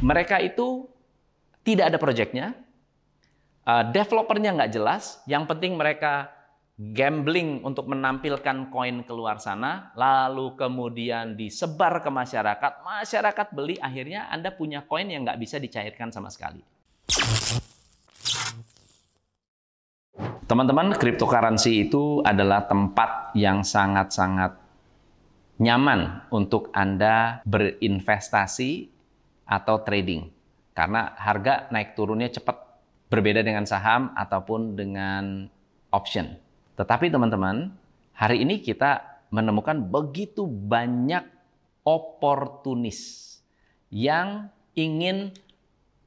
Mereka itu tidak ada proyeknya, uh, developernya nggak jelas, yang penting mereka gambling untuk menampilkan koin keluar sana, lalu kemudian disebar ke masyarakat, masyarakat beli, akhirnya Anda punya koin yang nggak bisa dicairkan sama sekali. Teman-teman, cryptocurrency itu adalah tempat yang sangat-sangat nyaman untuk Anda berinvestasi atau trading. Karena harga naik turunnya cepat, berbeda dengan saham ataupun dengan option. Tetapi teman-teman, hari ini kita menemukan begitu banyak oportunis yang ingin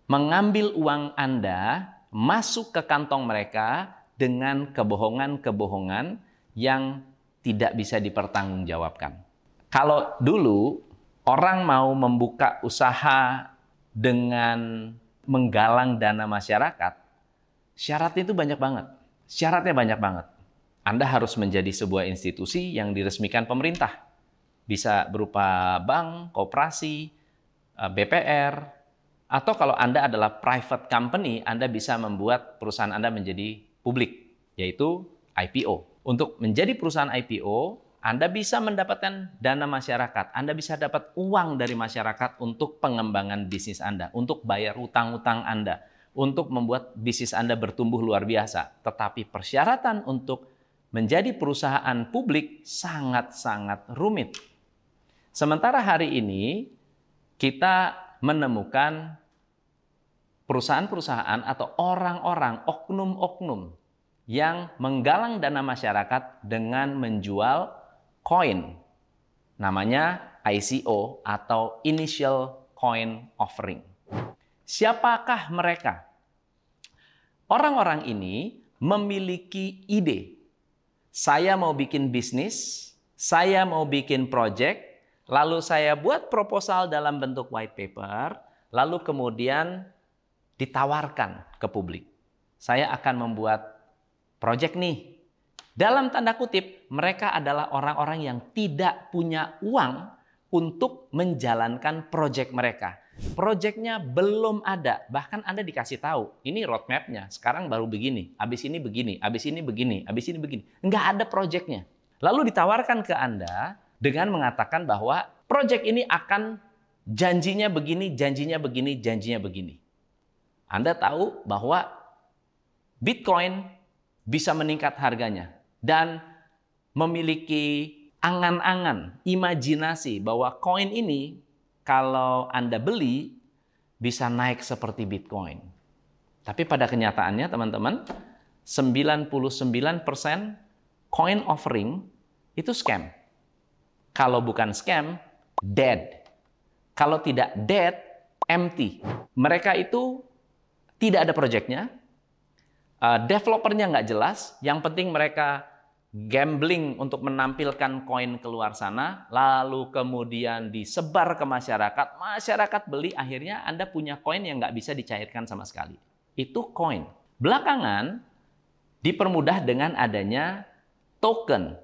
mengambil uang Anda masuk ke kantong mereka dengan kebohongan-kebohongan yang tidak bisa dipertanggungjawabkan. Kalau dulu orang mau membuka usaha dengan menggalang dana masyarakat, syaratnya itu banyak banget. Syaratnya banyak banget. Anda harus menjadi sebuah institusi yang diresmikan pemerintah. Bisa berupa bank, koperasi, eh, BPR, atau kalau Anda adalah private company, Anda bisa membuat perusahaan Anda menjadi publik, yaitu IPO. Untuk menjadi perusahaan IPO, Anda bisa mendapatkan dana masyarakat, Anda bisa dapat uang dari masyarakat untuk pengembangan bisnis Anda, untuk bayar utang-utang Anda, untuk membuat bisnis Anda bertumbuh luar biasa. Tetapi persyaratan untuk menjadi perusahaan publik sangat-sangat rumit. Sementara hari ini kita menemukan perusahaan-perusahaan atau orang-orang, oknum-oknum yang menggalang dana masyarakat dengan menjual koin. Namanya ICO atau Initial Coin Offering. Siapakah mereka? Orang-orang ini memiliki ide saya mau bikin bisnis, saya mau bikin project, lalu saya buat proposal dalam bentuk white paper, lalu kemudian ditawarkan ke publik. Saya akan membuat project nih. Dalam tanda kutip, mereka adalah orang-orang yang tidak punya uang untuk menjalankan project mereka. Projectnya belum ada, bahkan Anda dikasih tahu, ini roadmapnya, sekarang baru begini, abis ini begini, abis ini begini, abis ini begini. Nggak ada projectnya. Lalu ditawarkan ke Anda dengan mengatakan bahwa project ini akan janjinya begini, janjinya begini, janjinya begini. Anda tahu bahwa Bitcoin bisa meningkat harganya dan memiliki angan-angan, imajinasi bahwa koin ini kalau Anda beli bisa naik seperti Bitcoin. Tapi pada kenyataannya teman-teman, 99% coin offering itu scam. Kalau bukan scam, dead. Kalau tidak dead, empty. Mereka itu tidak ada projectnya, uh, developernya nggak jelas, yang penting mereka gambling untuk menampilkan koin keluar sana, lalu kemudian disebar ke masyarakat, masyarakat beli, akhirnya Anda punya koin yang nggak bisa dicairkan sama sekali. Itu koin. Belakangan dipermudah dengan adanya token.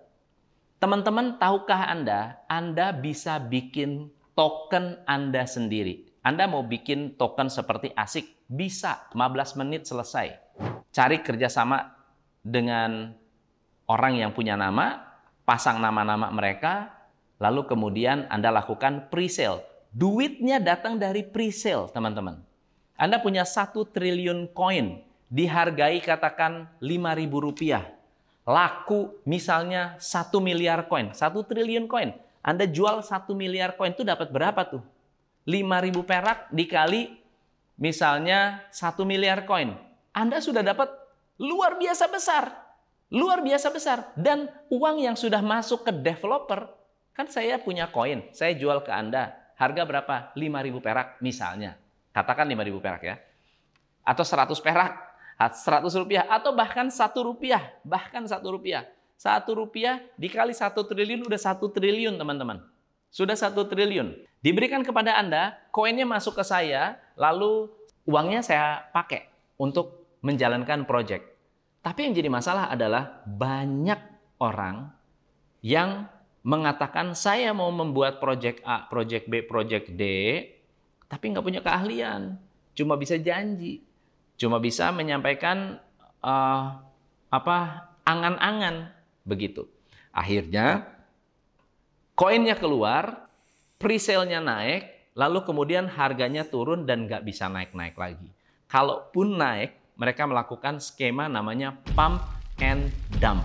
Teman-teman, tahukah Anda, Anda bisa bikin token Anda sendiri. Anda mau bikin token seperti asik, bisa 15 menit selesai. Cari kerjasama dengan orang yang punya nama, pasang nama-nama mereka, lalu kemudian Anda lakukan pre-sale. Duitnya datang dari pre-sale, teman-teman. Anda punya satu triliun koin, dihargai katakan 5 ribu rupiah. Laku misalnya satu miliar koin, satu triliun koin. Anda jual satu miliar koin itu dapat berapa tuh? 5 ribu perak dikali misalnya satu miliar koin. Anda sudah dapat luar biasa besar. Luar biasa besar. Dan uang yang sudah masuk ke developer, kan saya punya koin, saya jual ke Anda. Harga berapa? 5.000 perak misalnya. Katakan 5.000 perak ya. Atau 100 perak, 100 rupiah, atau bahkan 1 rupiah. Bahkan 1 rupiah. 1 rupiah dikali 1 triliun, udah 1 triliun teman-teman. Sudah 1 triliun. Diberikan kepada Anda, koinnya masuk ke saya, lalu uangnya saya pakai untuk menjalankan proyek. Tapi yang jadi masalah adalah banyak orang yang mengatakan saya mau membuat project A, project B, project D, tapi nggak punya keahlian, cuma bisa janji, cuma bisa menyampaikan uh, apa angan-angan begitu. Akhirnya koinnya keluar, presale-nya naik, lalu kemudian harganya turun dan nggak bisa naik-naik lagi. Kalaupun naik, mereka melakukan skema namanya pump and dump.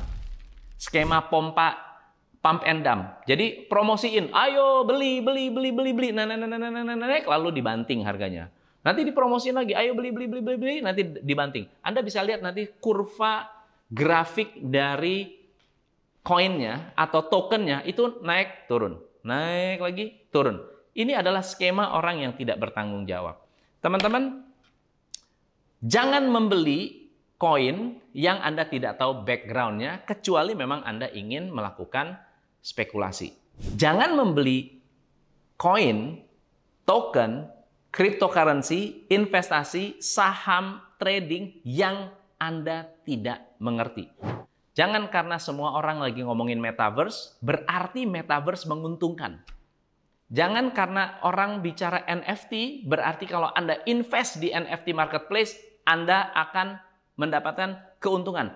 Skema pompa pump and dump. Jadi promosiin, ayo beli, beli, beli, beli, beli, nah, nah, nah, nah, nah, nah, nah, lalu dibanting harganya. Nanti dipromosiin lagi, ayo beli, beli, beli, beli, beli, nanti dibanting. Anda bisa lihat nanti kurva grafik dari koinnya atau tokennya itu naik turun, naik lagi turun. Ini adalah skema orang yang tidak bertanggung jawab. Teman-teman, jangan membeli koin yang Anda tidak tahu backgroundnya, kecuali memang Anda ingin melakukan spekulasi. Jangan membeli koin, token, cryptocurrency, investasi, saham, trading yang Anda tidak mengerti. Jangan karena semua orang lagi ngomongin metaverse, berarti metaverse menguntungkan. Jangan karena orang bicara NFT, berarti kalau Anda invest di NFT marketplace, Anda akan mendapatkan keuntungan.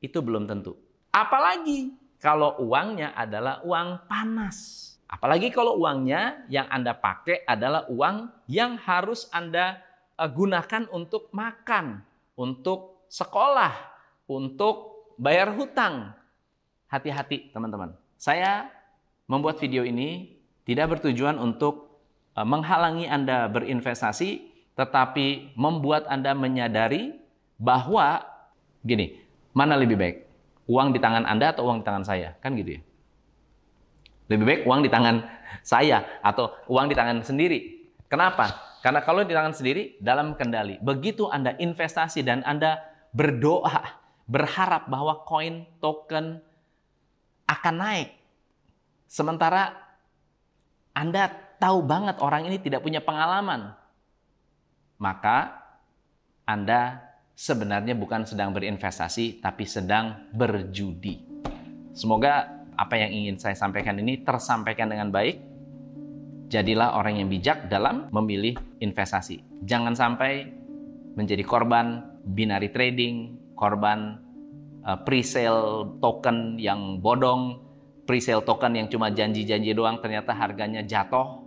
Itu belum tentu. Apalagi kalau uangnya adalah uang panas. Apalagi kalau uangnya yang Anda pakai adalah uang yang harus Anda eh, gunakan untuk makan, untuk sekolah, untuk bayar hutang. Hati-hati teman-teman. Saya membuat video ini tidak bertujuan untuk eh, menghalangi Anda berinvestasi, tetapi membuat Anda menyadari bahwa gini, mana lebih baik? uang di tangan Anda atau uang di tangan saya? Kan gitu ya. Lebih baik uang di tangan saya atau uang di tangan sendiri. Kenapa? Karena kalau di tangan sendiri dalam kendali. Begitu Anda investasi dan Anda berdoa, berharap bahwa koin token akan naik. Sementara Anda tahu banget orang ini tidak punya pengalaman. Maka Anda sebenarnya bukan sedang berinvestasi, tapi sedang berjudi. Semoga apa yang ingin saya sampaikan ini tersampaikan dengan baik. Jadilah orang yang bijak dalam memilih investasi. Jangan sampai menjadi korban binary trading, korban uh, pre-sale token yang bodong, pre-sale token yang cuma janji-janji doang ternyata harganya jatuh.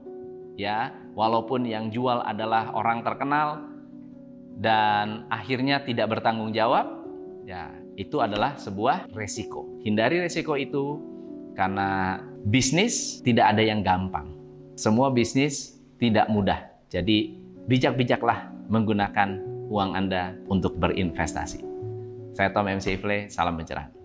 Ya, walaupun yang jual adalah orang terkenal, dan akhirnya tidak bertanggung jawab, ya itu adalah sebuah resiko. Hindari resiko itu karena bisnis tidak ada yang gampang. Semua bisnis tidak mudah. Jadi bijak-bijaklah menggunakan uang Anda untuk berinvestasi. Saya Tom MC Ifle, salam pencerahan.